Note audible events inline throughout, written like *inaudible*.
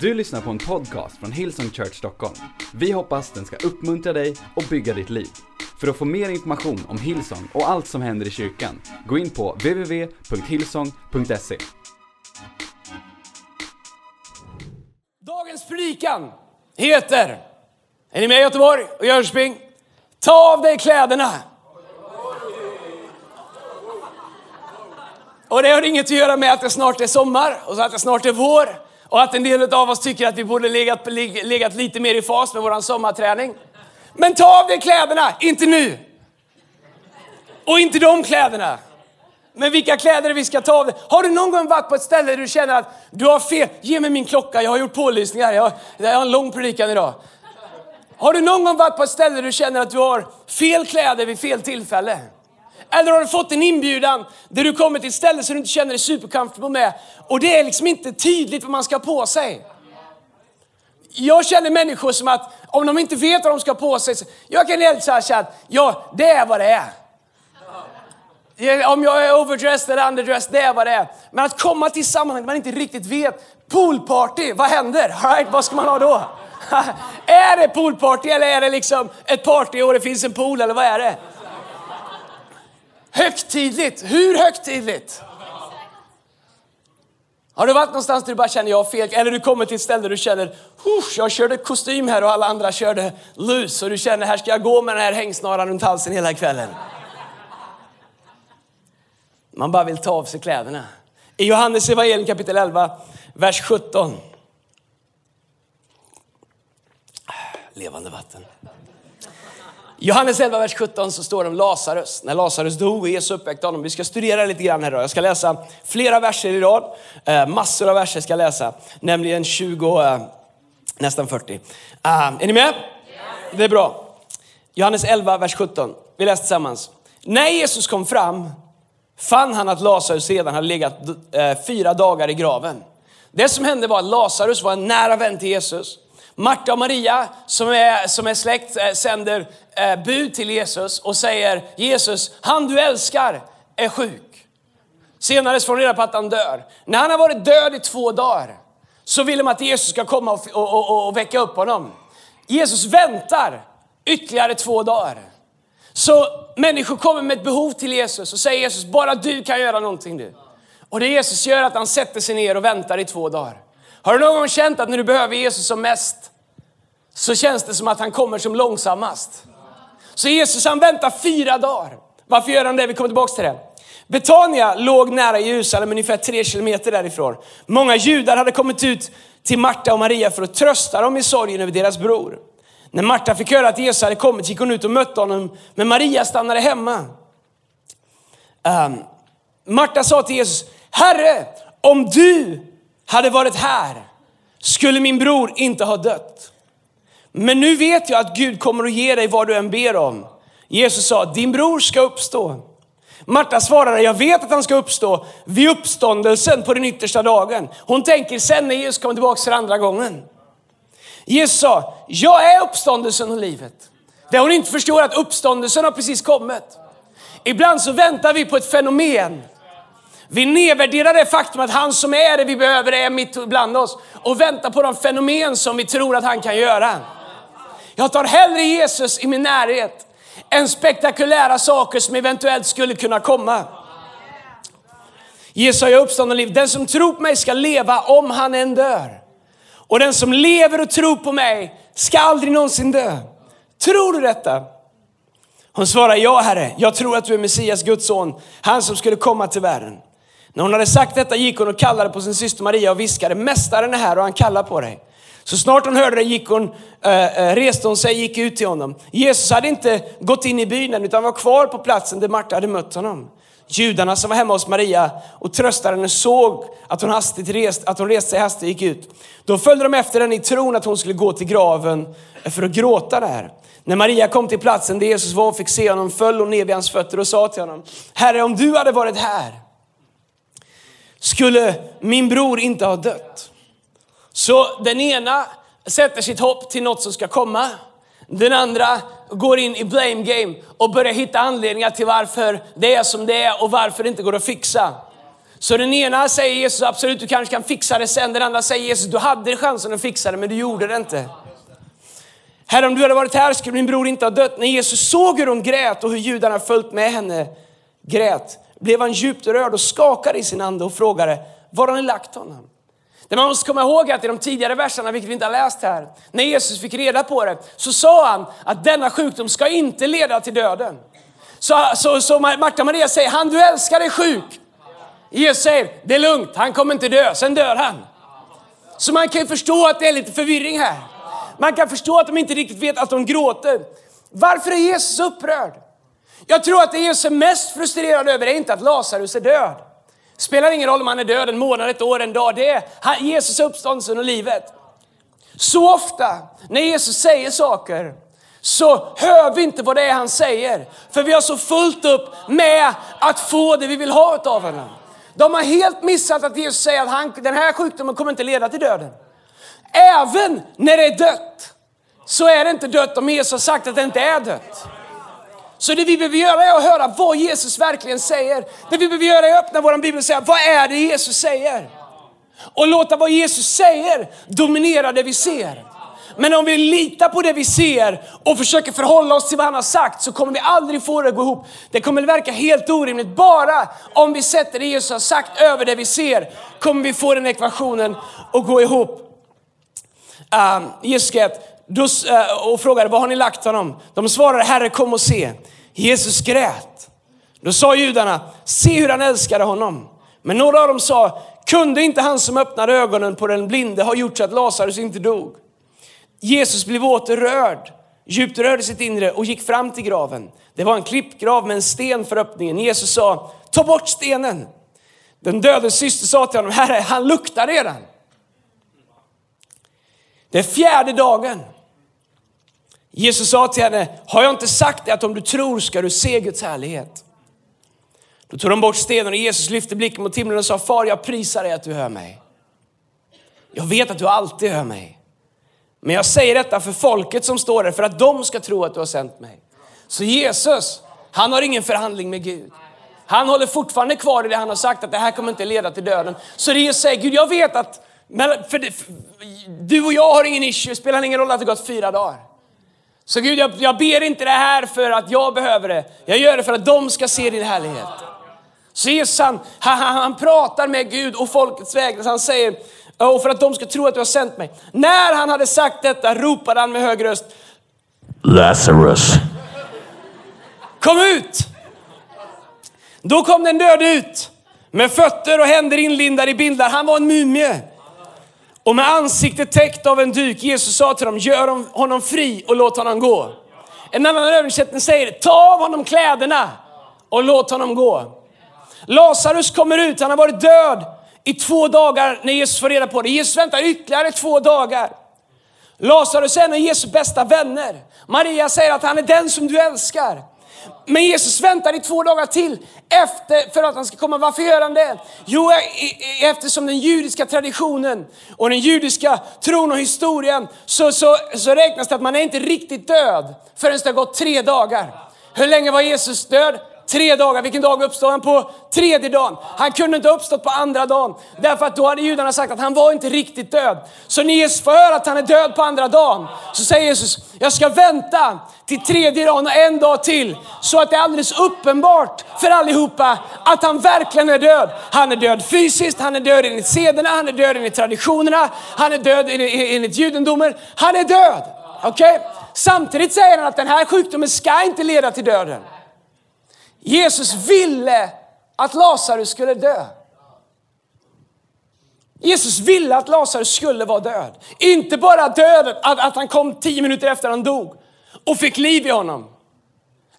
Du lyssnar på en podcast från Hillsong Church Stockholm. Vi hoppas den ska uppmuntra dig och bygga ditt liv. För att få mer information om Hillsong och allt som händer i kyrkan, gå in på www.hillsong.se. Dagens predikan heter, är ni med i Göteborg och Jönköping? Ta av dig kläderna. Och det har inget att göra med att det snart är sommar och så att det snart är vår och att en del av oss tycker att vi borde legat, legat lite mer i fas med våran sommarträning. Men ta av dig kläderna, inte nu. Och inte de kläderna. Men vilka kläder vi ska ta av dig. Har du någon gång varit på ett ställe där du känner att du har fel? Ge mig min klocka, jag har gjort pålysningar, jag har, jag har en lång predikan idag. Har du någon gång varit på ett ställe där du känner att du har fel kläder vid fel tillfälle? Eller har du fått en inbjudan där du kommer till ett ställe som du inte känner dig supercomfortable med och det är liksom inte tydligt vad man ska ha på sig. Jag känner människor som att om de inte vet vad de ska ha på sig, jag kan helt säga att ja, det är vad det är. Om jag är overdressed eller underdressed, det är vad det är. Men att komma till sammanhang där man inte riktigt vet, poolparty, vad händer? All right, vad ska man ha då? *laughs* är det poolparty eller är det liksom ett party och det finns en pool eller vad är det? Högtidligt, hur högtidligt? Har du varit någonstans där du bara känner jag har fel? Eller du kommer till ett ställe där du känner, jag körde kostym här och alla andra körde lus och du känner, här ska jag gå med den här hängsnaran runt halsen hela kvällen. Man bara vill ta av sig kläderna. I Johannes evangelium kapitel 11, vers 17. Levande vatten. Johannes 11, vers 17 så står det om Lazarus. När Lazarus dog och Jesus uppväckte honom. Vi ska studera lite grann här idag. Jag ska läsa flera verser i rad. Eh, massor av verser ska jag läsa. Nämligen 20, eh, nästan 40. Eh, är ni med? Det är bra. Johannes 11, vers 17. Vi läser tillsammans. När Jesus kom fram fann han att Lazarus redan hade legat fyra dagar i graven. Det som hände var att Lazarus var en nära vän till Jesus. Marta och Maria som är, som är släkt eh, sänder eh, bud till Jesus och säger Jesus, han du älskar är sjuk. Senare får de reda på att han dör. När han har varit död i två dagar så vill de att Jesus ska komma och, och, och, och väcka upp honom. Jesus väntar ytterligare två dagar. Så människor kommer med ett behov till Jesus och säger Jesus, bara du kan göra någonting du. Och det Jesus gör är att han sätter sig ner och väntar i två dagar. Har du någon gång känt att när du behöver Jesus som mest så känns det som att han kommer som långsammast? Så Jesus han väntar fyra dagar. Varför gör han det? Vi kommer tillbaka till det. Betania låg nära Jerusalem, ungefär tre kilometer därifrån. Många judar hade kommit ut till Marta och Maria för att trösta dem i sorgen över deras bror. När Marta fick höra att Jesus hade kommit gick hon ut och mötte honom, men Maria stannade hemma. Um, Marta sa till Jesus, Herre, om du hade varit här skulle min bror inte ha dött. Men nu vet jag att Gud kommer att ge dig vad du än ber om. Jesus sa, din bror ska uppstå. Marta svarade, jag vet att han ska uppstå vid uppståndelsen på den yttersta dagen. Hon tänker sen när Jesus kommer tillbaka för andra gången. Jesus sa, jag är uppståndelsen och livet. Det hon inte förstår är att uppståndelsen har precis kommit. Ibland så väntar vi på ett fenomen vi nedvärderar det faktum att han som är det vi behöver är mitt bland oss och väntar på de fenomen som vi tror att han kan göra. Jag tar hellre Jesus i min närhet än spektakulära saker som eventuellt skulle kunna komma. Jesus har uppstånd och liv. Den som tror på mig ska leva om han än dör. Och den som lever och tror på mig ska aldrig någonsin dö. Tror du detta? Hon svarar ja herre, jag tror att du är Messias, Guds son, han som skulle komma till världen. När hon hade sagt detta gick hon och kallade på sin syster Maria och viskade, Mästaren är här och han kallar på dig. Så snart hon hörde det gick hon, äh, reste hon sig och gick ut till honom. Jesus hade inte gått in i byn utan var kvar på platsen där Marta hade mött honom. Judarna som var hemma hos Maria och tröstade henne såg att hon, hastigt rest, att hon reste sig hastigt och gick ut. Då följde de efter henne i tron att hon skulle gå till graven för att gråta där. När Maria kom till platsen där Jesus var och fick se honom föll hon ner vid hans fötter och sa till honom, Herre om du hade varit här skulle min bror inte ha dött. Så den ena sätter sitt hopp till något som ska komma. Den andra går in i blame game och börjar hitta anledningar till varför det är som det är och varför det inte går att fixa. Så den ena säger Jesus, absolut du kanske kan fixa det sen. Den andra säger Jesus, du hade chansen att fixa det men du gjorde det inte. Herre, om du hade varit här skulle min bror inte ha dött. När Jesus såg hur hon grät och hur judarna följt med henne grät, blev han djupt rörd och skakade i sin ande och frågade, var har ni lagt honom? Det man måste komma ihåg är att i de tidigare verserna, vilket vi inte har läst här, när Jesus fick reda på det, så sa han att denna sjukdom ska inte leda till döden. Så, så, så Marta och Maria säger, han du älskar är sjuk. Jesus säger, det är lugnt, han kommer inte dö, sen dör han. Så man kan ju förstå att det är lite förvirring här. Man kan förstå att de inte riktigt vet att de gråter. Varför är Jesus upprörd? Jag tror att det Jesus är mest frustrerad över är inte att Lazarus är död. Spelar ingen roll om han är död en månad, ett år, en dag. Det är Jesus uppståndelsen och livet. Så ofta när Jesus säger saker så hör vi inte vad det är han säger. För vi har så fullt upp med att få det vi vill ha av honom. De har helt missat att Jesus säger att han, den här sjukdomen kommer inte leda till döden. Även när det är dött så är det inte dött om Jesus har sagt att det inte är dött. Så det vi behöver göra är att höra vad Jesus verkligen säger. Det vi behöver göra är att öppna vår bibel och säga, vad är det Jesus säger? Och låta vad Jesus säger dominera det vi ser. Men om vi litar på det vi ser och försöker förhålla oss till vad han har sagt så kommer vi aldrig få det att gå ihop. Det kommer att verka helt orimligt. Bara om vi sätter det Jesus har sagt över det vi ser kommer vi få den ekvationen att gå ihop. Ehm, um, Jesus då, eh, och frågade, var har ni lagt honom? De svarade, Herre kom och se. Jesus grät. Då sa judarna, se hur han älskade honom. Men några av dem sa, kunde inte han som öppnade ögonen på den blinde ha gjort så att Lazarus inte dog? Jesus blev åter rörd, djupt rörd i sitt inre och gick fram till graven. Det var en klippgrav med en sten för öppningen. Jesus sa, ta bort stenen. Den dödes syster sa till honom, Herre, han luktar redan. Det är fjärde dagen. Jesus sa till henne, har jag inte sagt dig att om du tror ska du se Guds härlighet? Då tog de bort stenen och Jesus lyfte blicken mot himlen och sa, Far jag prisar dig att du hör mig. Jag vet att du alltid hör mig. Men jag säger detta för folket som står där, för att de ska tro att du har sänt mig. Så Jesus, han har ingen förhandling med Gud. Han håller fortfarande kvar i det han har sagt, att det här kommer inte leda till döden. Så det Jesus säger, Gud jag vet att, för för, du och jag har ingen issue, det spelar ingen roll att det gått fyra dagar. Så Gud, jag, jag ber inte det här för att jag behöver det. Jag gör det för att de ska se din härlighet. Så Jesus han, han, han pratar med Gud och folkets väg. Han säger, och för att de ska tro att du har sänt mig. När han hade sagt detta ropade han med hög röst. Lazarus. Kom ut! Då kom den döde ut med fötter och händer inlindade i bindlar. Han var en mumie och med ansiktet täckt av en duk. Jesus sa till dem, gör honom fri och låt honom gå. En annan översättning säger, ta av honom kläderna och låt honom gå. Lazarus kommer ut, han har varit död i två dagar när Jesus får reda på det. Jesus väntar ytterligare två dagar. Lazarus är en av Jesu bästa vänner. Maria säger att han är den som du älskar. Men Jesus väntar i två dagar till efter, för att han ska komma. Varför gör han det? Jo, eh, eftersom den judiska traditionen och den judiska tron och historien så, så, så räknas det att man är inte riktigt död förrän det har gått tre dagar. Hur länge var Jesus död? Tre dagar. Vilken dag uppstod han på? Tredje dagen. Han kunde inte ha uppstått på andra dagen. Därför att då hade judarna sagt att han var inte riktigt död. Så när Jesus får höra att han är död på andra dagen så säger Jesus, jag ska vänta till tredje dagen och en dag till. Så att det är alldeles uppenbart för allihopa att han verkligen är död. Han är död fysiskt, han är död enligt sederna, han är död enligt traditionerna, han är död enligt judendomen. Han är död. Okej? Okay? Samtidigt säger han att den här sjukdomen ska inte leda till döden. Jesus ville att Lazarus skulle dö. Jesus ville att Lazarus skulle vara död. Inte bara döden, att, att han kom tio minuter efter han dog och fick liv i honom.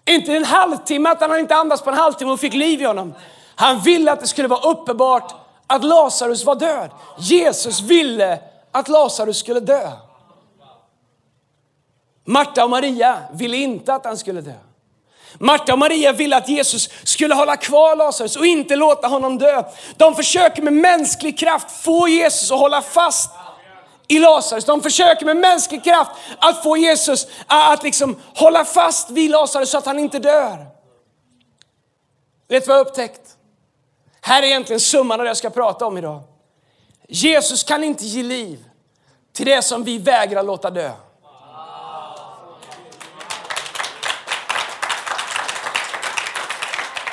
Inte en halvtimme, att han inte andas på en halvtimme och fick liv i honom. Han ville att det skulle vara uppenbart att Lazarus var död. Jesus ville att Lazarus skulle dö. Marta och Maria ville inte att han skulle dö. Marta och Maria ville att Jesus skulle hålla kvar Lazarus och inte låta honom dö. De försöker med mänsklig kraft få Jesus att hålla fast i Lazarus. De försöker med mänsklig kraft att få Jesus att liksom hålla fast vid Lazarus så att han inte dör. Vet du vad jag upptäckt? Här är egentligen summan av det jag ska prata om idag. Jesus kan inte ge liv till det som vi vägrar låta dö.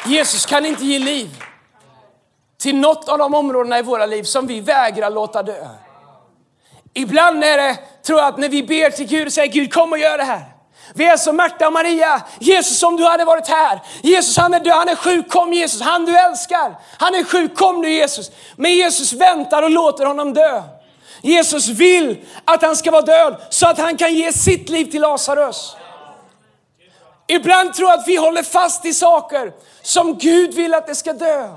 Jesus kan inte ge liv till något av de områdena i våra liv som vi vägrar låta dö. Ibland är det, tror jag, att när vi ber till Gud och säger Gud kom och gör det här. Vi är som Märta och Maria. Jesus om du hade varit här. Jesus han är död, han är sjuk, kom Jesus. Han du älskar. Han är sjuk, kom nu Jesus. Men Jesus väntar och låter honom dö. Jesus vill att han ska vara död så att han kan ge sitt liv till Lazarus. Ibland tror jag att vi håller fast i saker som Gud vill att det ska dö.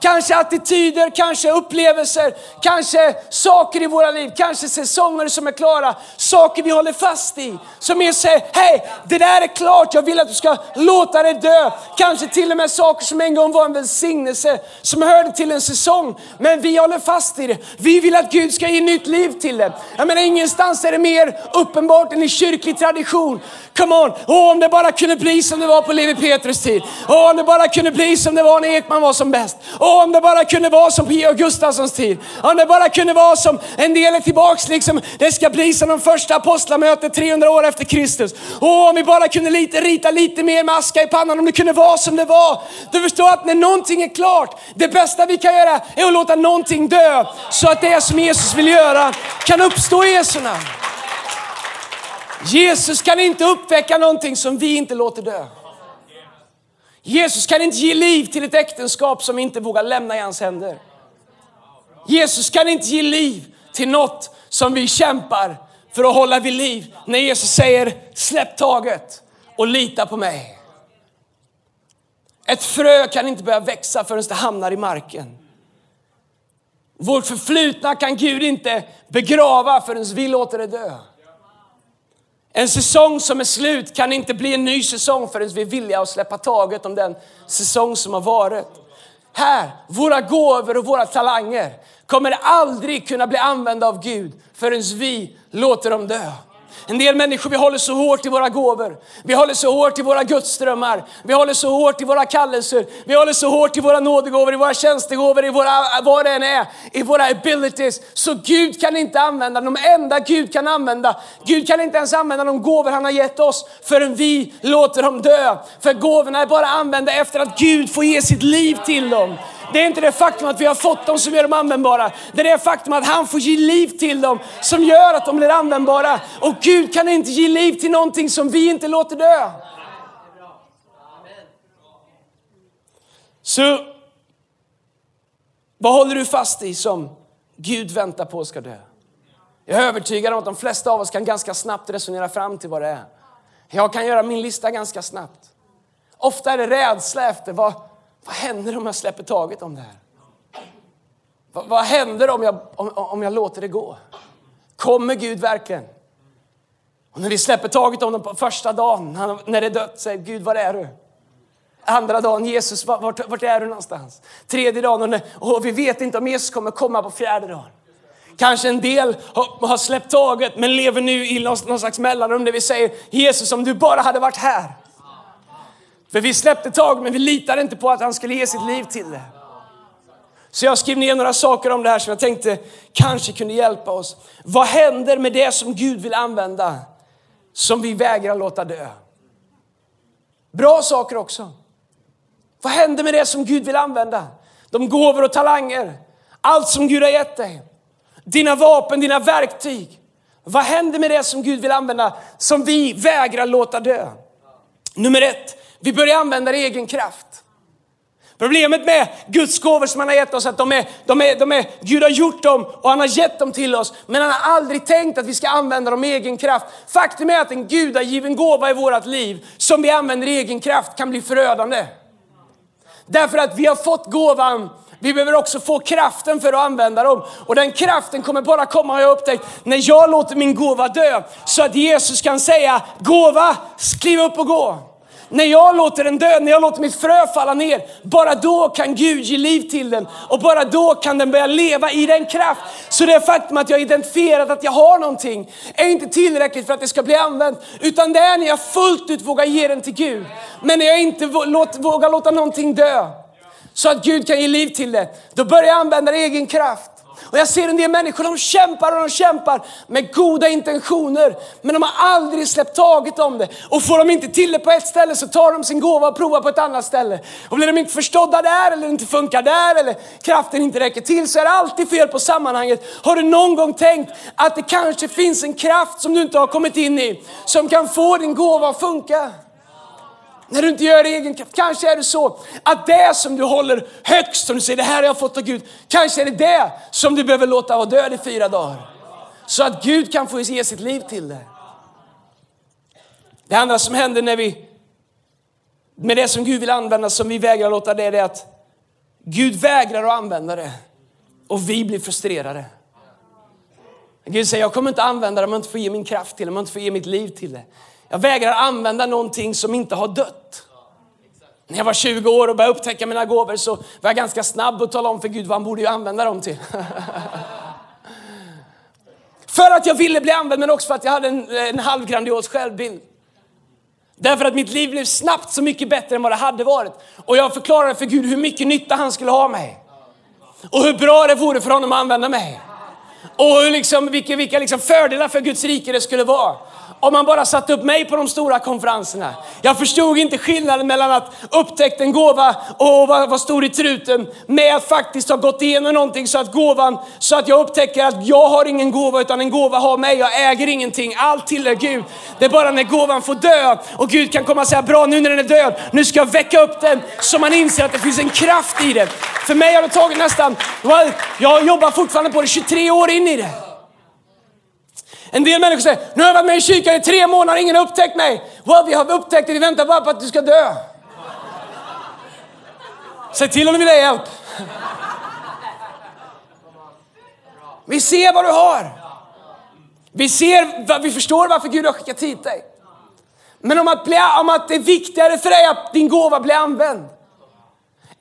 Kanske attityder, kanske upplevelser, kanske saker i våra liv, kanske säsonger som är klara. Saker vi håller fast i. Som är säger, hej, det där är klart, jag vill att du ska låta det dö. Kanske till och med saker som en gång var en välsignelse, som hörde till en säsong. Men vi håller fast i det. Vi vill att Gud ska ge nytt liv till det. Jag menar ingenstans är det mer uppenbart än i kyrklig tradition. Come on, oh, om det bara kunde bli som det var på Levi Petrus tid. Oh, om det bara kunde bli som det var när Ekman var som bäst. Åh, om det bara kunde vara som på Georg Gustafssons tid. Om det bara kunde vara som en del är tillbaks, liksom, det ska bli som de första apostlamötet 300 år efter Kristus. Åh, om vi bara kunde lite, rita lite mer med aska i pannan, om det kunde vara som det var. Du förstår att när någonting är klart, det bästa vi kan göra är att låta någonting dö. Så att det som Jesus vill göra kan uppstå i Jesu namn. Jesus kan inte uppväcka någonting som vi inte låter dö. Jesus kan inte ge liv till ett äktenskap som inte vågar lämna i hans händer. Jesus kan inte ge liv till något som vi kämpar för att hålla vid liv. När Jesus säger släpp taget och lita på mig. Ett frö kan inte börja växa förrän det hamnar i marken. Vårt förflutna kan Gud inte begrava förrän vi låter det dö. En säsong som är slut kan inte bli en ny säsong förrän vi är villiga att släppa taget om den säsong som har varit. Här, våra gåvor och våra talanger kommer aldrig kunna bli använda av Gud förrän vi låter dem dö. En del människor vi håller så hårt i våra gåvor. Vi håller så hårt i våra gudsdrömmar. Vi håller så hårt i våra kallelser. Vi håller så hårt i våra nådegåvor, i våra tjänstegåvor, i våra, vad det än är, i våra abilities. Så Gud kan inte använda, de enda Gud kan använda, Gud kan inte ens använda de gåvor han har gett oss förrän vi låter dem dö. För gåvorna är bara använda efter att Gud får ge sitt liv till dem. Det är inte det faktum att vi har fått dem som gör dem användbara. Det är det faktum att han får ge liv till dem som gör att de blir användbara. Och Gud kan inte ge liv till någonting som vi inte låter dö. Så vad håller du fast i som Gud väntar på ska dö? Jag är övertygad om att de flesta av oss kan ganska snabbt resonera fram till vad det är. Jag kan göra min lista ganska snabbt. Ofta är det rädsla efter vad, vad händer om jag släpper taget om det här? Vad, vad händer om jag, om, om jag låter det gå? Kommer Gud verkligen? Och när vi släpper taget om dem på första dagen, när det är dött, säger Gud, var är du? Andra dagen, Jesus, vart, vart är du någonstans? Tredje dagen, och, och vi vet inte om Jesus kommer komma på fjärde dagen. Kanske en del har, har släppt taget men lever nu i någon, någon slags mellanrum där vi säger Jesus om du bara hade varit här. För vi släppte tag men vi litade inte på att han skulle ge sitt liv till det. Så jag skrev ner några saker om det här som jag tänkte kanske kunde hjälpa oss. Vad händer med det som Gud vill använda som vi vägrar låta dö? Bra saker också. Vad händer med det som Gud vill använda? De gåvor och talanger, allt som Gud har gett dig. Dina vapen, dina verktyg. Vad händer med det som Gud vill använda som vi vägrar låta dö? Nummer ett, vi börjar använda egen kraft. Problemet med Guds gåvor som han har gett oss att de är, de är, de är, Gud har gjort dem och han har gett dem till oss. Men han har aldrig tänkt att vi ska använda dem i egen kraft. Faktum är att en gudagiven gåva i vårt liv som vi använder i egen kraft kan bli förödande. Därför att vi har fått gåvan vi behöver också få kraften för att använda dem. Och den kraften kommer bara komma, har jag upptäckt, när jag låter min gåva dö. Så att Jesus kan säga, gåva, kliv upp och gå. När jag låter den dö, när jag låter mitt frö falla ner, bara då kan Gud ge liv till den. Och bara då kan den börja leva i den kraft. Så det faktum att jag identifierat att jag har någonting är inte tillräckligt för att det ska bli använt. Utan det är när jag fullt ut vågar ge den till Gud. Men när jag inte vågar låta någonting dö så att Gud kan ge liv till det, då börjar jag använda egen kraft. Och jag ser en del människor, de kämpar och de kämpar med goda intentioner, men de har aldrig släppt taget om det. Och får de inte till det på ett ställe så tar de sin gåva och provar på ett annat ställe. Och blir de inte förstådda där, eller inte funkar där, eller kraften inte räcker till, så är det alltid fel på sammanhanget. Har du någon gång tänkt att det kanske finns en kraft som du inte har kommit in i, som kan få din gåva att funka? När du inte gör det egen kraft. Kanske är det så att det som du håller högst, som du säger det här har jag fått av Gud. Kanske är det det som du behöver låta vara död i fyra dagar. Så att Gud kan få ge sitt liv till det. Det andra som händer när vi, med det som Gud vill använda, som vi vägrar låta det, är att Gud vägrar att använda det. Och vi blir frustrerade. Gud säger, jag kommer inte använda det om jag inte får ge min kraft till det, om jag inte får ge mitt liv till det. Jag vägrar använda någonting som inte har dött. När jag var 20 år och började upptäcka mina gåvor så var jag ganska snabb att tala om för Gud vad han borde ju använda dem till. *laughs* för att jag ville bli använd men också för att jag hade en, en halvgrandios självbild. Därför att mitt liv blev snabbt så mycket bättre än vad det hade varit. Och jag förklarade för Gud hur mycket nytta han skulle ha mig. Och hur bra det vore för honom att använda mig. Och hur liksom, vilka, vilka liksom fördelar för Guds rike det skulle vara om man bara satte upp mig på de stora konferenserna. Jag förstod inte skillnaden mellan att upptäcka en gåva och vara stor i truten med att faktiskt ha gått igenom någonting så att gåvan, så att jag upptäcker att jag har ingen gåva utan en gåva har mig. Jag äger ingenting. Allt tillhör Gud. Det är bara när gåvan får dö och Gud kan komma och säga bra nu när den är död, nu ska jag väcka upp den så man inser att det finns en kraft i den. För mig har det tagit nästan, jag jobbar fortfarande på det 23 år in i det. En del människor säger, nu har jag varit med i kyrkan i tre månader, ingen har upptäckt mig. Well, vi har upptäckt dig, vi väntar bara på att du ska dö. Säg till om du vill ha hjälp. Vi ser vad du har. Vi, ser, vi förstår varför Gud har skickat hit dig. Men om att, bli, om att det är viktigare för dig att din gåva blir använd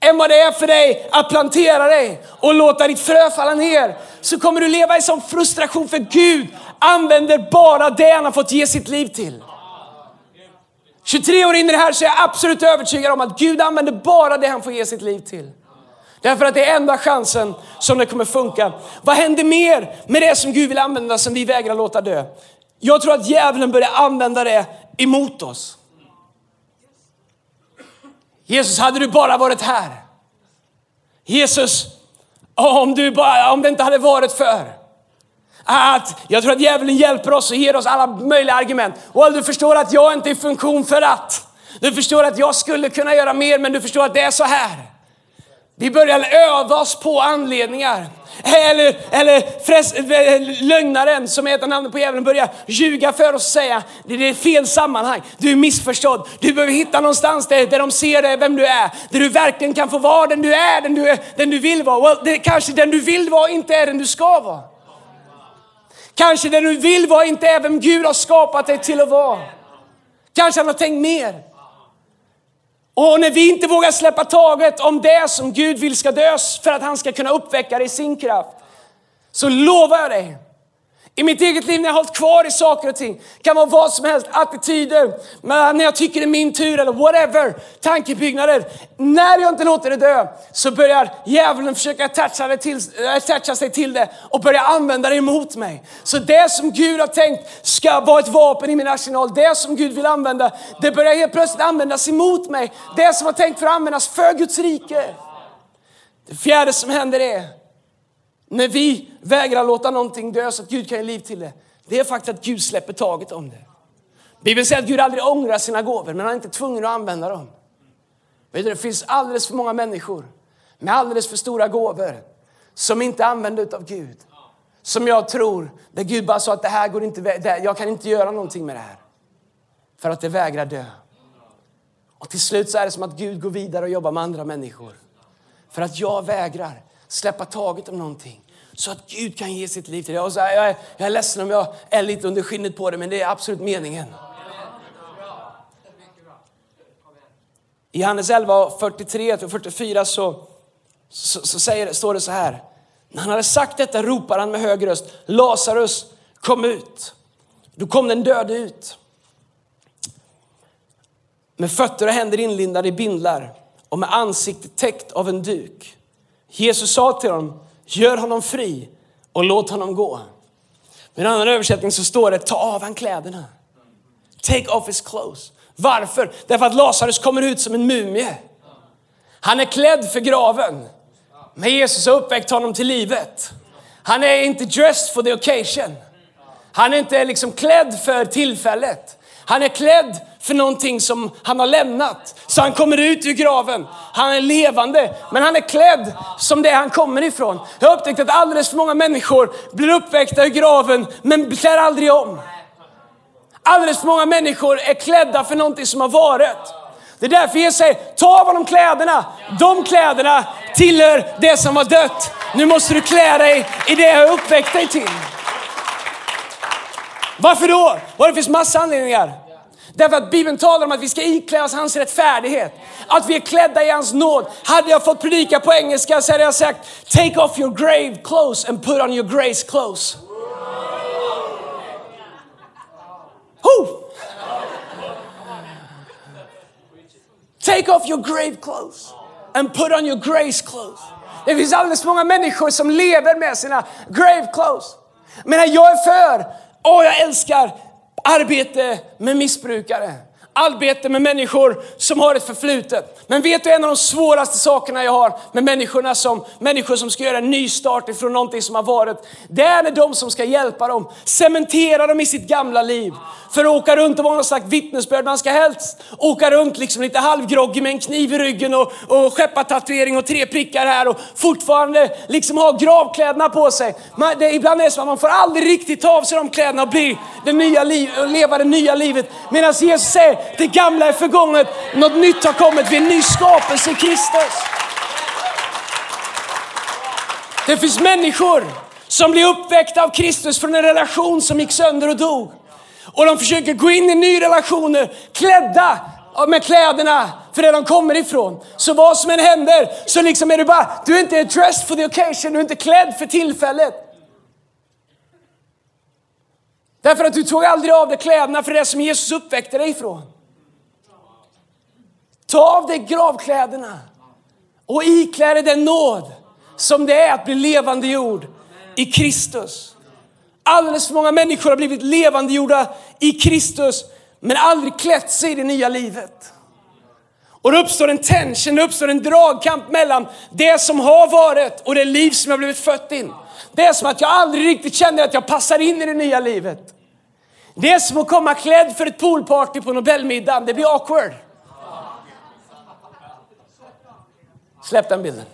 än vad det är för dig att plantera dig och låta ditt frö falla ner så kommer du leva i sån frustration för Gud använder bara det han har fått ge sitt liv till. 23 år in i det här så är jag absolut övertygad om att Gud använder bara det han får ge sitt liv till. Därför att det är enda chansen som det kommer funka. Vad händer mer med det som Gud vill använda som vi vägrar låta dö? Jag tror att djävulen börjar använda det emot oss. Jesus, hade du bara varit här. Jesus, om, du bara, om det inte hade varit för att jag tror att djävulen hjälper oss och ger oss alla möjliga argument. Och du förstår att jag inte är i funktion för att. Du förstår att jag skulle kunna göra mer, men du förstår att det är så här. Vi börjar öva oss på anledningar. Eller, eller fräs, lögnaren som heter namnet på djävulen börjar ljuga för oss och säga det är fel sammanhang, du är missförstådd. Du behöver hitta någonstans där, där de ser dig, vem du är. Där du verkligen kan få vara den du är, den du, är, den du vill vara. Well, det, kanske den du vill vara inte är den du ska vara. Kanske den du vill vara inte är vem Gud har skapat dig till att vara. Kanske han har tänkt mer. Och när vi inte vågar släppa taget om det som Gud vill ska dös för att han ska kunna uppväcka det i sin kraft, så lovar jag dig i mitt eget liv när jag har hållit kvar i saker och ting, kan vara vad som helst, attityder, men när jag tycker det är min tur eller whatever, tankebyggnader. När jag inte låter det dö så börjar djävulen försöka attacha, till, attacha sig till det och börja använda det emot mig. Så det som Gud har tänkt ska vara ett vapen i min arsenal, det som Gud vill använda, det börjar helt plötsligt användas emot mig. Det som var tänkt för att användas för Guds rike. Det fjärde som händer är när vi vägrar låta någonting dö så att Gud kan ge liv till det, det är faktiskt att Gud släpper taget om det. Bibeln säger att Gud aldrig ångrar sina gåvor, men han är inte tvungen att använda dem. Vet du, det finns alldeles för många människor med alldeles för stora gåvor som inte använder av Gud. Som jag tror, där Gud bara sa att det här går inte, jag kan inte göra någonting med det här. För att det vägrar dö. Och till slut så är det som att Gud går vidare och jobbar med andra människor. För att jag vägrar släppa taget om någonting så att Gud kan ge sitt liv till dig. Och så här, jag, är, jag är ledsen om jag är lite under skinnet på det, men det är absolut meningen. I Johannes 11, 43-44 så, så, så säger, står det så här. När han hade sagt detta ropar han med hög röst, Lazarus kom ut. Då kom den döde ut. Med fötter och händer inlindade i bindlar och med ansiktet täckt av en duk. Jesus sa till dem, gör honom fri och låt honom gå. Med en annan översättning så står det, ta av han kläderna. Take off his clothes. Varför? Därför att Lazarus kommer ut som en mumie. Han är klädd för graven. Men Jesus har uppväckt honom till livet. Han är inte dressed for the occasion. Han är inte liksom klädd för tillfället. Han är klädd för någonting som han har lämnat. Så han kommer ut ur graven. Han är levande, men han är klädd som det han kommer ifrån. Jag har upptäckt att alldeles för många människor blir uppväckta ur graven, men klär aldrig om. Alldeles för många människor är klädda för någonting som har varit. Det är därför Jesus säger, ta av honom kläderna. De kläderna tillhör det som var dött. Nu måste du klä dig i det jag har uppväckt dig till. Varför då? Och det finns massa anledningar. Därför att Bibeln talar om att vi ska iklä oss hans rättfärdighet. Att vi är klädda i hans nåd. Hade jag fått predika på engelska så hade jag sagt Take off your grave clothes and put on your grace clothes. Who? Take off your grave clothes and put on your grace clothes. Det finns alldeles för många människor som lever med sina grave clothes. Men jag är för, åh jag älskar arbete med missbrukare. Arbete med människor som har ett förflutet. Men vet du en av de svåraste sakerna jag har med människorna som, människor som ska göra en ny start ifrån någonting som har varit. Det är när de som ska hjälpa dem, cementera dem i sitt gamla liv. För att åka runt och vara någon slags vittnesbörd. Man ska helst åka runt liksom lite halvgroggig med en kniv i ryggen och, och skeppartatuering och tre prickar här och fortfarande liksom ha gravkläderna på sig. Man, det, ibland är det så att man får aldrig riktigt ta av sig de kläderna och bli det nya liv, leva det nya livet. Medan Jesus säger, det gamla är förgånget, något nytt har kommit, vi är en ny skapelse i Kristus. Det finns människor som blir uppväckta av Kristus från en relation som gick sönder och dog. Och de försöker gå in i ny relationer klädda med kläderna för det de kommer ifrån. Så vad som än händer så liksom är du bara, du är inte dressed for the occasion, du är inte klädd för tillfället. Därför att du tog aldrig av dig kläderna för det som Jesus uppväckte dig ifrån. Ta av dig gravkläderna och iklä dig den nåd som det är att bli levande jord i Kristus. Alldeles för många människor har blivit levandegjorda i Kristus men aldrig klätt sig i det nya livet. Och det uppstår en tension, det uppstår en dragkamp mellan det som har varit och det liv som jag blivit fött in. Det är som att jag aldrig riktigt känner att jag passar in i det nya livet. Det är som att komma klädd för ett poolparty på Nobelmiddagen, det blir awkward. Släpp den bilden.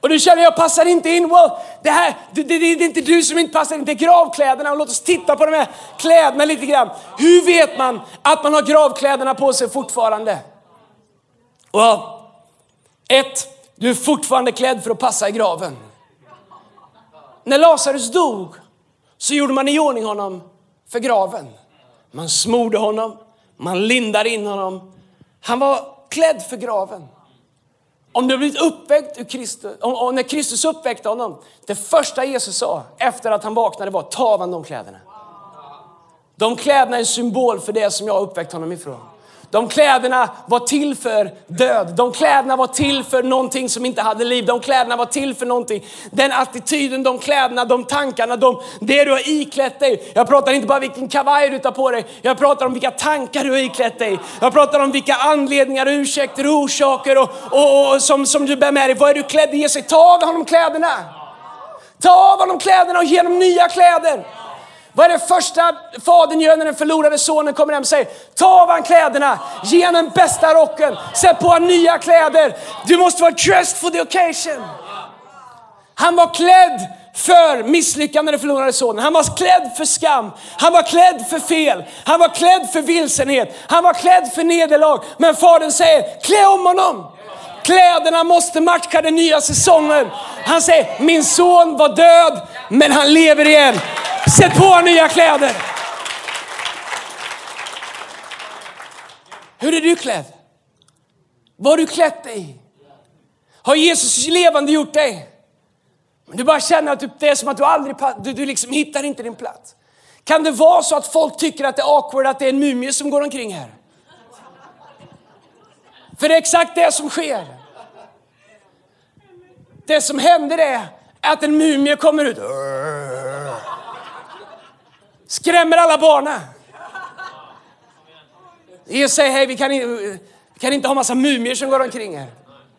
Och du känner, jag passar inte in. Well, det, här, det, det, det, är inte du som inte passar in, det är gravkläderna. Och låt oss titta på de här kläderna lite grann. Hur vet man att man har gravkläderna på sig fortfarande? Well, ett, du är fortfarande klädd för att passa i graven. När Lazarus dog så gjorde man i ordning honom för graven. Man smorde honom, man lindade in honom. Han var klädd för graven. Om du har blivit uppväckt ur Kristus, och när Kristus uppväckte honom, det första Jesus sa efter att han vaknade var ta av de kläderna. De kläderna är en symbol för det som jag har uppväckt honom ifrån. De kläderna var till för död. De kläderna var till för någonting som inte hade liv. De kläderna var till för någonting. Den attityden, de kläderna, de tankarna, de, det du har iklätt dig. Jag pratar inte bara vilken kavaj du tar på dig. Jag pratar om vilka tankar du har iklätt dig. Jag pratar om vilka anledningar, ursäkter och orsaker och, och, och som, som du bär med dig. Vad är du klädd i? Sig, ta av honom kläderna. Ta av honom kläderna och ge honom nya kläder. Vad är det första fadern gör när den förlorade sonen kommer hem och säger? Ta av han kläderna, ge honom den bästa rocken, sätt på honom nya kläder. Du måste vara dressed for the occasion. Han var klädd för misslyckande den förlorade sonen. Han var klädd för skam. Han var klädd för fel. Han var klädd för vilsenhet. Han var klädd för nederlag. Men fadern säger, klä om honom. Kläderna måste matcha den nya säsongen. Han säger, min son var död, men han lever igen. Sätt på nya kläder. Hur är du klädd? Vad har du klätt dig i? Har Jesus levande gjort dig? Men du bara känner att det är som att du aldrig du, du liksom hittar inte din plats. Kan det vara så att folk tycker att det är awkward att det är en mumie som går omkring här? För det är exakt det som sker. Det som händer är att en mumie kommer ut. Skrämmer alla barnen. Jesus säger, hej vi kan, vi kan inte ha massa mumier som går omkring här.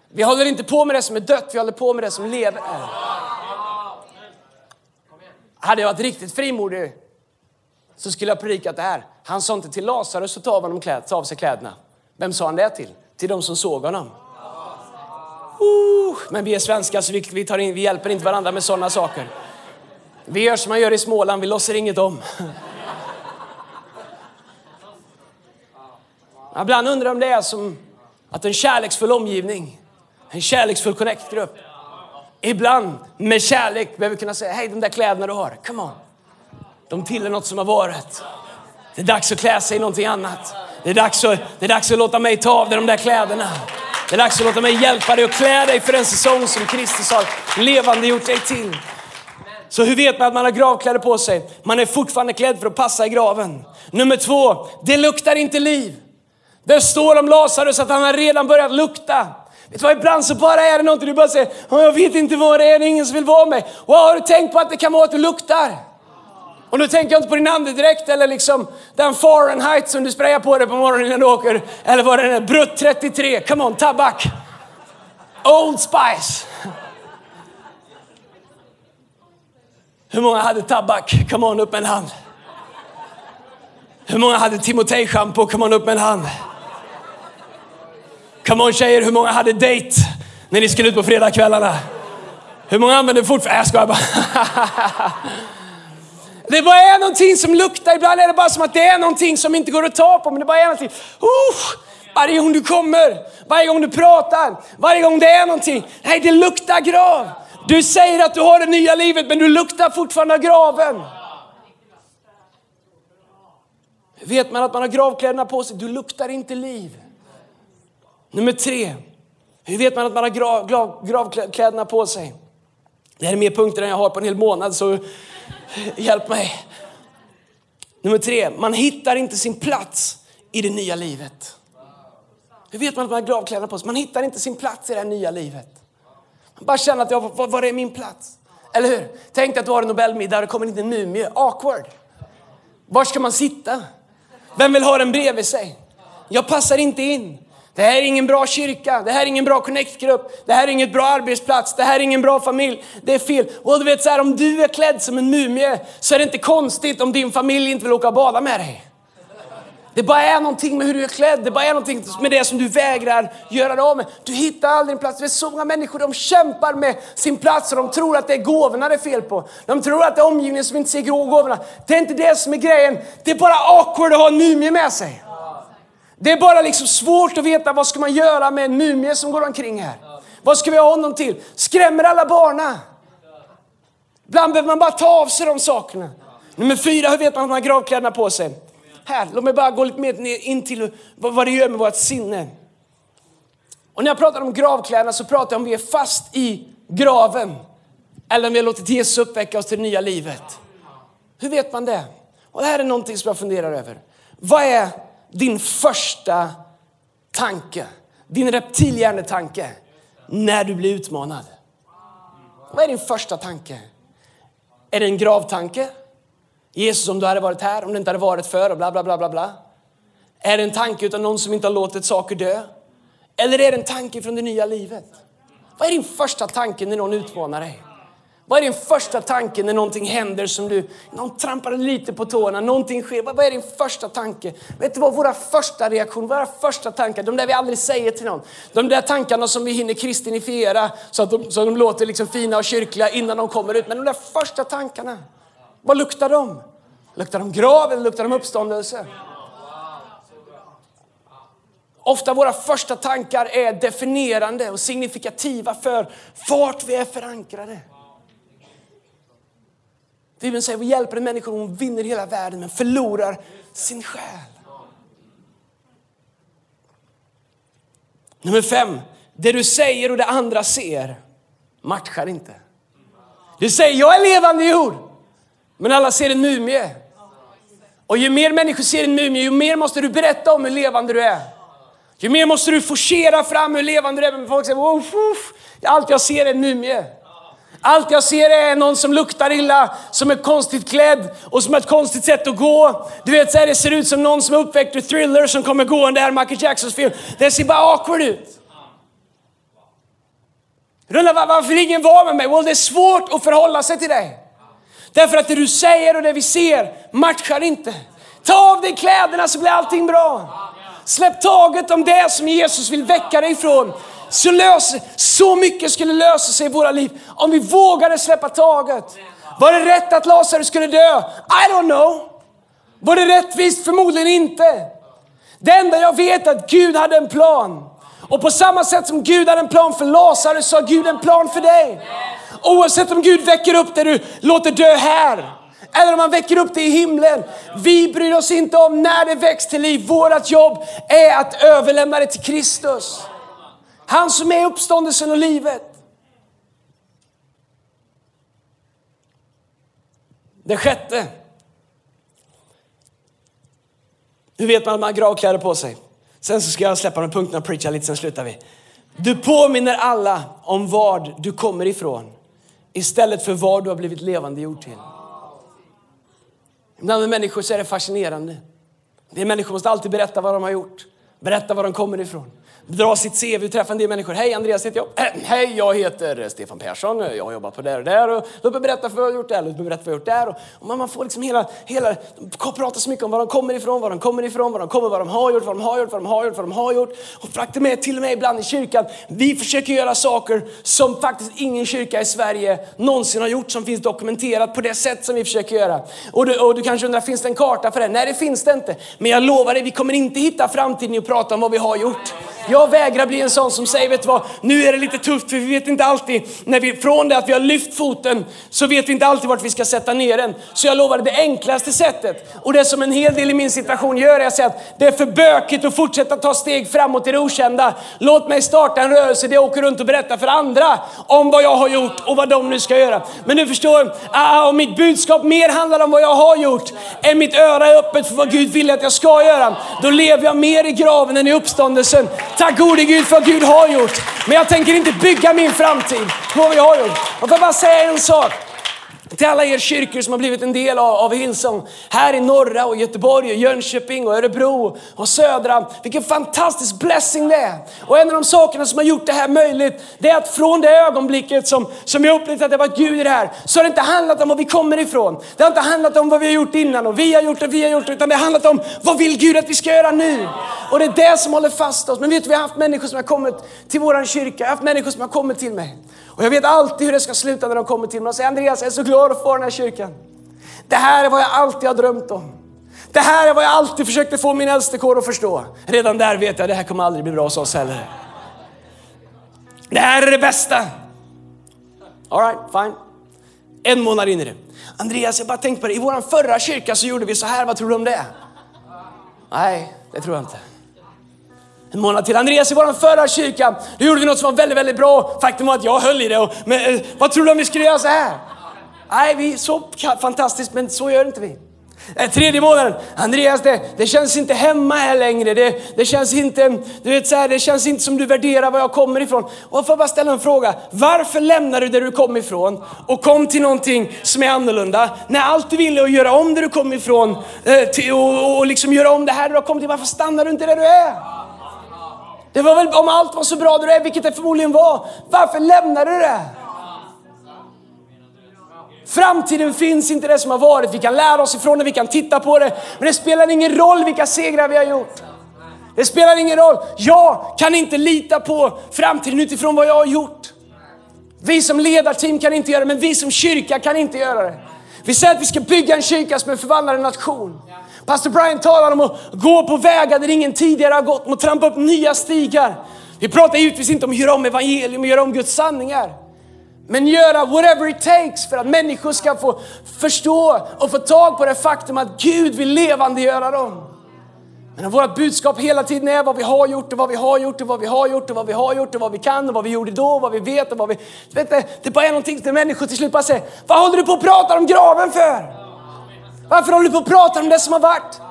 Vi håller inte på med det som är dött, vi håller på med det som lever. Hade jag varit riktigt frimodig så skulle jag predikat det här. Han sa inte till Lazarus att ta av, honom kläd, ta av sig kläderna. Vem sa han det till? Till de som såg honom. Uh, men vi är svenskar så vi, vi, tar in, vi hjälper inte varandra med sådana saker. Vi gör som man gör i Småland, vi låtsas inget om. Ibland undrar om det är som att en kärleksfull omgivning, en kärleksfull connect-grupp, ibland med kärlek behöver kunna säga, hej de där kläderna du har, come on. De tillhör något som har varit. Det är dags att klä sig i någonting annat. Det är dags att, det är dags att låta mig ta av dig de där kläderna. Det är dags att låta mig hjälpa dig att klä dig för den säsong som Kristus har levande gjort dig till. Så hur vet man att man har gravkläder på sig? Man är fortfarande klädd för att passa i graven. Nummer två, det luktar inte liv. Det står om Lazarus att han har redan börjat lukta. Vet du vad, ibland så bara är det någonting du bara säger, jag vet inte vad det är, det är ingen som vill vara med. Och har du tänkt på att det kan vara att du luktar? Och nu tänker jag inte på din andedräkt eller liksom den Fahrenheit som du sprayar på dig på morgonen innan du åker. Eller vad det är, Brutt 33, come on, tabak. Old Spice. Hur många hade tabak? Come on, upp med en hand. Hur många hade Timotej shampoo? Come on, upp med en hand. Come on tjejer, hur många hade date när ni skulle ut på fredagskvällarna? Hur många använder fortfarande... Jag skojar bara. *laughs* Det bara är någonting som luktar. Ibland är det bara som att det är någonting som inte går att ta på. Men det bara är någonting. Uh, varje gång du kommer, varje gång du pratar, varje gång det är någonting. Nej, det luktar grav. Du säger att du har det nya livet men du luktar fortfarande graven. Hur Vet man att man har gravkläderna på sig? Du luktar inte liv. Nummer tre. Hur vet man att man har grav, grav, gravkläderna på sig? Det här är mer punkter än jag har på en hel månad så hjälp mig. Nummer tre, man hittar inte sin plats i det nya livet. Hur vet man att man har gravkläderna på sig? Man hittar inte sin plats i det här nya livet. Bara känna att, jag, var, var är min plats? Eller hur? Tänk att du har en Nobelmiddag och det kommer inte en mumie. Awkward. Var ska man sitta? Vem vill ha den bredvid sig? Jag passar inte in. Det här är ingen bra kyrka, det här är ingen bra connect-grupp, det här är ingen bra arbetsplats, det här är ingen bra familj. Det är fel. Och du vet så här, om du är klädd som en mumie så är det inte konstigt om din familj inte vill åka och bada med dig. Det bara är någonting med hur du är klädd, det bara är någonting med det som du vägrar göra dig av med. Du hittar aldrig din plats. Det är så många människor, de kämpar med sin plats och de tror att det är gåvorna det är fel på. De tror att det är omgivningen som inte ser gåvorna. Det är inte det som är grejen. Det är bara awkward att ha en mumie med sig. Det är bara liksom svårt att veta vad ska man göra med en mumie som går omkring här. Vad ska vi ha honom till? Skrämmer alla barna? Ibland behöver man bara ta av sig de sakerna. Nummer fyra, hur vet man att man har gravkläderna på sig? Här, låt mig bara gå lite mer in till vad det gör med vårt sinne. Och när jag pratar om gravkläderna så pratar jag om vi är fast i graven. Eller om vi har låtit Jesus uppväcka oss till det nya livet. Hur vet man det? Och det här är någonting som jag funderar över. Vad är din första tanke, din reptilhjärnetanke, när du blir utmanad? Vad är din första tanke? Är det en gravtanke? Jesus om du hade varit här, om det inte hade varit för och bla bla bla bla bla. Är det en tanke utan någon som inte har låtit saker dö? Eller är det en tanke från det nya livet? Vad är din första tanke när någon utmanar dig? Vad är din första tanke när någonting händer som du, någon trampar lite på tårna, någonting sker. Vad är din första tanke? Vet du vad våra första reaktioner, våra första tankar, de där vi aldrig säger till någon. De där tankarna som vi hinner kristinifiera så att de, så de låter liksom fina och kyrkliga innan de kommer ut. Men de där första tankarna, vad luktar de? Luktar de grav eller luktar de uppståndelse? Ofta våra första tankar är definierande och signifikativa för vart vi är förankrade. Bibeln säger att vi hjälper en människa hon vinner hela världen men förlorar sin själ. Nummer fem, det du säger och det andra ser matchar inte. Du säger jag är levande jord, men alla ser en mumie. Och ju mer människor ser en mumie, ju mer måste du berätta om hur levande du är. Ju mer måste du forcera fram hur levande du är. Men folk säger, wow, uff, allt jag ser är en mumie. Allt jag ser är någon som luktar illa, som är konstigt klädd och som har ett konstigt sätt att gå. Du vet, så här, det ser ut som någon som är uppväckt ur Thriller som kommer gående här, Michael Jacksons film. Det ser bara awkward ut. Rulla, varför ingen var med mig? Well, det är svårt att förhålla sig till dig. Därför att det du säger och det vi ser matchar inte. Ta av dig kläderna så blir allting bra. Släpp taget om det som Jesus vill väcka dig ifrån. Så, löser, så mycket skulle lösa sig i våra liv om vi vågade släppa taget. Var det rätt att Lazarus skulle dö? I don't know. Var det rättvist? Förmodligen inte. Det enda jag vet är att Gud hade en plan. Och på samma sätt som Gud hade en plan för Lazarus så har Gud en plan för dig. Oavsett om Gud väcker upp det du låter dö här eller om han väcker upp det i himlen. Vi bryr oss inte om när det väcks till liv. Vårt jobb är att överlämna det till Kristus. Han som är uppståndelsen och livet. Det sjätte. Hur vet man att man har gravkläder på sig? Sen så ska jag släppa de punkterna och preacha lite, sen slutar vi. Du påminner alla om var du kommer ifrån istället för vad du har blivit levande gjort till. Ibland med människor så är det fascinerande. Det är människor måste alltid berätta vad de har gjort, berätta var de kommer ifrån dra sitt CV och träffa en del människor. Hej Andreas heter jag. Äh, hej jag heter Stefan Persson. Jag har jobbat på där och där. Och låt mig berätta vad jag har gjort där. Låt mig berätta vad jag har gjort där. Och man får liksom hela, hela, pratar så mycket om var de kommer ifrån, var de kommer ifrån, var de kommer, vad de har gjort, vad de har gjort, vad de har gjort, vad de har gjort. Och faktum är till och med ibland i kyrkan, vi försöker göra saker som faktiskt ingen kyrka i Sverige någonsin har gjort som finns dokumenterat på det sätt som vi försöker göra. Och du, och du kanske undrar, finns det en karta för det? Nej det finns det inte. Men jag lovar dig, vi kommer inte hitta framtiden i att prata om vad vi har gjort. Jag jag vägrar bli en sån som säger, vet du vad, nu är det lite tufft för vi vet inte alltid, när vi, från det att vi har lyft foten så vet vi inte alltid vart vi ska sätta ner den. Så jag lovar det enklaste sättet, och det som en hel del i min situation gör är att säga att det är för bökigt att fortsätta ta steg framåt i det okända. Låt mig starta en rörelse där jag åker runt och berättar för andra om vad jag har gjort och vad de nu ska göra. Men du förstår, ah, om mitt budskap mer handlar om vad jag har gjort än mitt öra är öppet för vad Gud vill att jag ska göra, då lever jag mer i graven än i uppståndelsen. Tack Tack gode Gud för vad Gud har gjort. Men jag tänker inte bygga min framtid på vad vi har gjort. Och får bara säga en sak. Till alla er kyrkor som har blivit en del av, av Hillsong. Här i norra och Göteborg och Jönköping och Örebro och södra. Vilken fantastisk blessing det är. Och en av de sakerna som har gjort det här möjligt, det är att från det ögonblicket som, som jag upplevt att det var Gud i det här, så har det inte handlat om var vi kommer ifrån. Det har inte handlat om vad vi har gjort innan och vi har gjort det vi har gjort, utan det har handlat om vad vill Gud att vi ska göra nu? Och det är det som håller fast oss. Men vet du, vi har haft människor som har kommit till våran kyrka, jag har haft människor som har kommit till mig. Och jag vet alltid hur det ska sluta när de kommer till mig och säger Andreas, jag är så glad att få den här kyrkan. Det här är vad jag alltid har drömt om. Det här är vad jag alltid försökte få min äldstekår att förstå. Redan där vet jag att det här kommer aldrig bli bra hos oss heller. Det här är det bästa. Alright, fine. En månad in i det. Andreas, jag bara tänkte på det. I vår förra kyrka så gjorde vi så här. Vad tror du om det? Nej, det tror jag inte en månad till. Andreas, i vår förra kyrka, då gjorde vi något som var väldigt, väldigt bra. Faktum var att jag höll i det. Och, men, eh, vad tror du om vi skulle göra så här? Nej, vi så fantastiskt, men så gör inte vi. Eh, tredje månaden, Andreas det, det känns inte hemma här längre. Det, det, känns inte, du vet, så här, det känns inte som du värderar var jag kommer ifrån. Och får bara ställa en fråga. Varför lämnar du där du kom ifrån och kom till någonting som är annorlunda? När allt du ville att göra om där du kom ifrån eh, till, och, och liksom göra om det här du har kommit till. Varför stannar du inte där du är? Det var väl om allt var så bra där du är, vilket det förmodligen var. Varför lämnade du det? Framtiden finns inte det som har varit. Vi kan lära oss ifrån det, vi kan titta på det. Men det spelar ingen roll vilka segrar vi har gjort. Det spelar ingen roll. Jag kan inte lita på framtiden utifrån vad jag har gjort. Vi som ledarteam kan inte göra det, men vi som kyrka kan inte göra det. Vi säger att vi ska bygga en kyrka som är en nation. Pastor Brian talar om att gå på vägar där ingen tidigare har gått, och trampa upp nya stigar. Vi pratar givetvis inte om att göra om evangelium och göra om Guds sanningar. Men göra whatever it takes för att människor ska få förstå och få tag på det faktum att Gud vill levandegöra dem. Men om vårt budskap hela tiden är vad vi har gjort och vad vi har gjort och vad vi har gjort och vad vi har gjort och vad vi kan och vad vi gjorde då och vad vi vet och vad vi... Vet du, det bara är någonting som människor till slut bara säger, vad håller du på att prata om graven för? Varför håller du på att prata om det som har varit?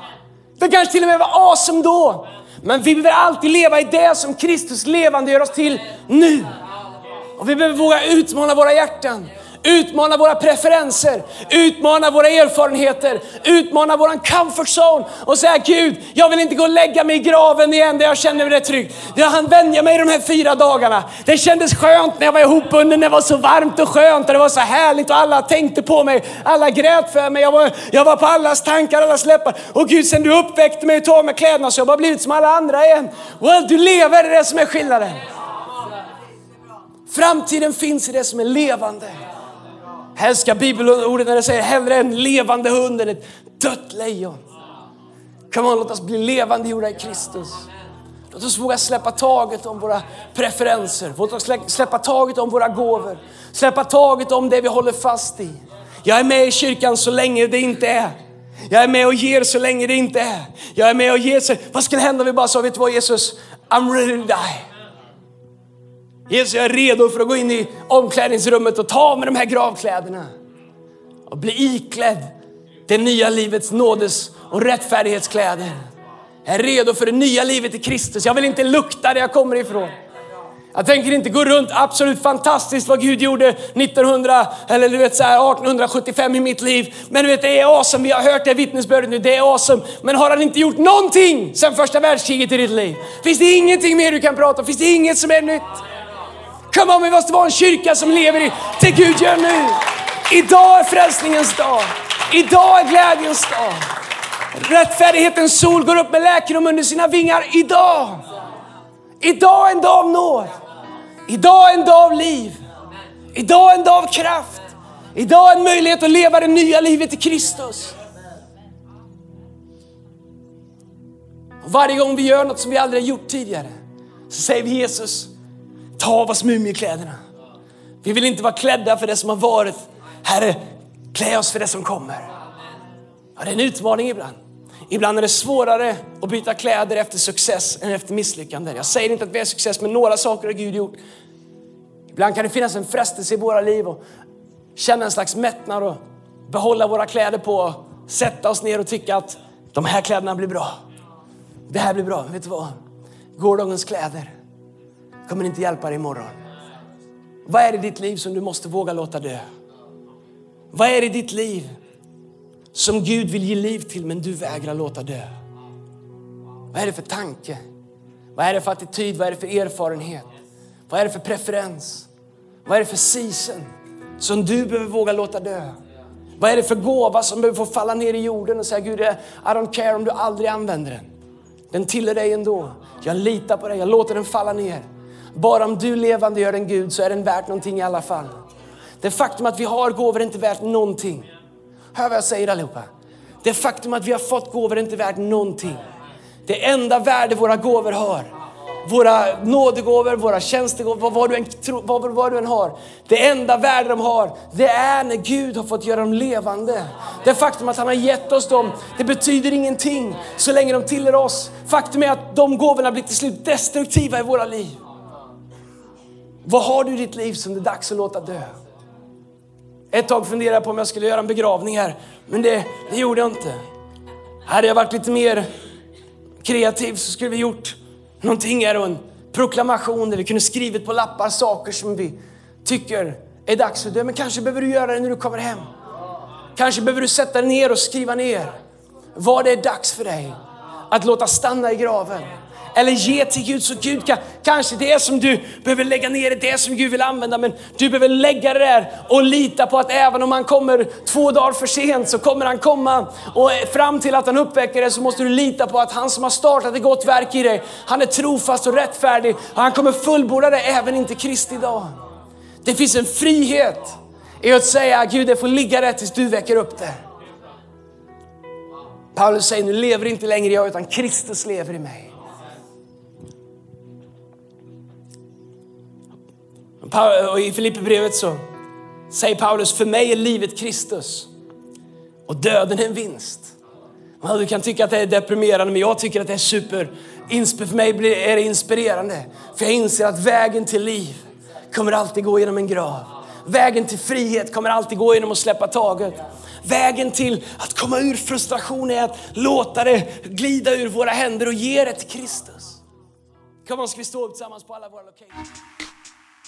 Det kanske till och med var awesome då. Men vi behöver alltid leva i det som Kristus levande gör oss till nu. Och vi behöver våga utmana våra hjärtan. Utmana våra preferenser, utmana våra erfarenheter, utmana våran comfort zone och säga Gud, jag vill inte gå och lägga mig i graven igen där jag känner mig rätt trygg. Jag hann vänja mig de här fyra dagarna. Det kändes skönt när jag var ihopbunden, när det var så varmt och skönt och det var så härligt och alla tänkte på mig. Alla grät för mig. Jag var, jag var på allas tankar, allas läppar. Och Gud, sen du uppväckte mig och tog med kläderna så jag har blivit som alla andra igen. Well, du lever, det är det som är skillnaden. Framtiden finns i det som är levande. Jag älskar bibelordet när det säger hellre en levande hund än ett dött lejon. Come on, låt oss bli levande gjorda i Kristus. Låt oss våga släppa taget om våra preferenser. Låt oss släppa taget om våra gåvor. Släppa taget om det vi håller fast i. Jag är med i kyrkan så länge det inte är. Jag är med och ger så länge det inte är. Jag är med och ger. Så... Vad skulle hända om vi bara sa, vet du vad Jesus, I'm ready to die. Jesus, jag är redo för att gå in i omklädningsrummet och ta av mig de här gravkläderna och bli iklädd det nya livets nådes och rättfärdighetskläder. Jag är redo för det nya livet i Kristus. Jag vill inte lukta där jag kommer ifrån. Jag tänker inte gå runt absolut fantastiskt vad Gud gjorde 1900 eller du vet så här 1875 i mitt liv. Men du vet det är awesome. Vi har hört det vittnesbördet nu. Det är awesome. Men har han inte gjort någonting sedan första världskriget i ditt liv? Finns det ingenting mer du kan prata om? Finns det inget som är nytt? Come on, vi måste vara en kyrka som lever i det Gud gör nu. Idag är frälsningens dag. Idag är glädjens dag. Rättfärdighetens sol går upp med läkedom under sina vingar idag. Idag är en dag av nåd. Idag är en dag av liv. Idag är en dag av kraft. Idag är en möjlighet att leva det nya livet i Kristus. Och varje gång vi gör något som vi aldrig har gjort tidigare så säger vi Jesus, Ta av oss mumiekläderna. Vi vill inte vara klädda för det som har varit. Herre, klä oss för det som kommer. Ja, det är en utmaning ibland. Ibland är det svårare att byta kläder efter success än efter misslyckande. Jag säger inte att vi är success, men några saker har Gud gjort. Ibland kan det finnas en frestelse i våra liv och känna en slags mättnad och behålla våra kläder på, sätta oss ner och tycka att de här kläderna blir bra. Det här blir bra. Vet du vad? Gårdagens kläder kommer inte hjälpa dig imorgon. Vad är det i ditt liv som du måste våga låta dö? Vad är det i ditt liv som Gud vill ge liv till men du vägrar låta dö? Vad är det för tanke? Vad är det för attityd? Vad är det för erfarenhet? Vad är det för preferens? Vad är det för season som du behöver våga låta dö? Vad är det för gåva som behöver få falla ner i jorden och säga Gud, I don't care om du aldrig använder den. Den tillhör dig ändå. Jag litar på dig, jag låter den falla ner. Bara om du levande gör en Gud så är den värt någonting i alla fall. Det faktum att vi har gåvor är inte värt någonting. Hör vad jag säger allihopa. Det faktum att vi har fått gåvor är inte värt någonting. Det enda värde våra gåvor har, våra nådegåvor, våra tjänstegåvor, vad, du än, vad, vad du än har. Det enda värde de har, det är när Gud har fått göra dem levande. Det faktum att han har gett oss dem, det betyder ingenting så länge de tillhör oss. Faktum är att de gåvorna blir till slut destruktiva i våra liv. Vad har du i ditt liv som det är dags att låta dö? Ett tag funderade jag på om jag skulle göra en begravning här, men det, det gjorde jag inte. Hade jag varit lite mer kreativ så skulle vi gjort någonting här och en proklamation där vi kunde skrivit på lappar saker som vi tycker är dags att dö. Men kanske behöver du göra det när du kommer hem. Kanske behöver du sätta dig ner och skriva ner vad det är dags för dig att låta stanna i graven eller ge till Gud så Gud kan, kanske det som du behöver lägga ner är det som Gud vill använda men du behöver lägga det där och lita på att även om han kommer två dagar för sent så kommer han komma och fram till att han uppväcker det så måste du lita på att han som har startat ett gott verk i dig, han är trofast och rättfärdig och han kommer fullborda det även inte Kristi dag. Det finns en frihet i att säga Gud det får ligga där tills du väcker upp det. Paulus säger nu lever inte längre jag utan Kristus lever i mig. Och I Filipperbrevet så säger Paulus, för mig är livet Kristus och döden är en vinst. Du kan tycka att det är deprimerande, men jag tycker att det är super. För mig är det inspirerande, för jag inser att vägen till liv kommer alltid gå genom en grav. Vägen till frihet kommer alltid gå genom att släppa taget. Vägen till att komma ur frustration är att låta det glida ur våra händer och ge det till Kristus. Kom on, ska vi stå upp tillsammans på alla våra locations?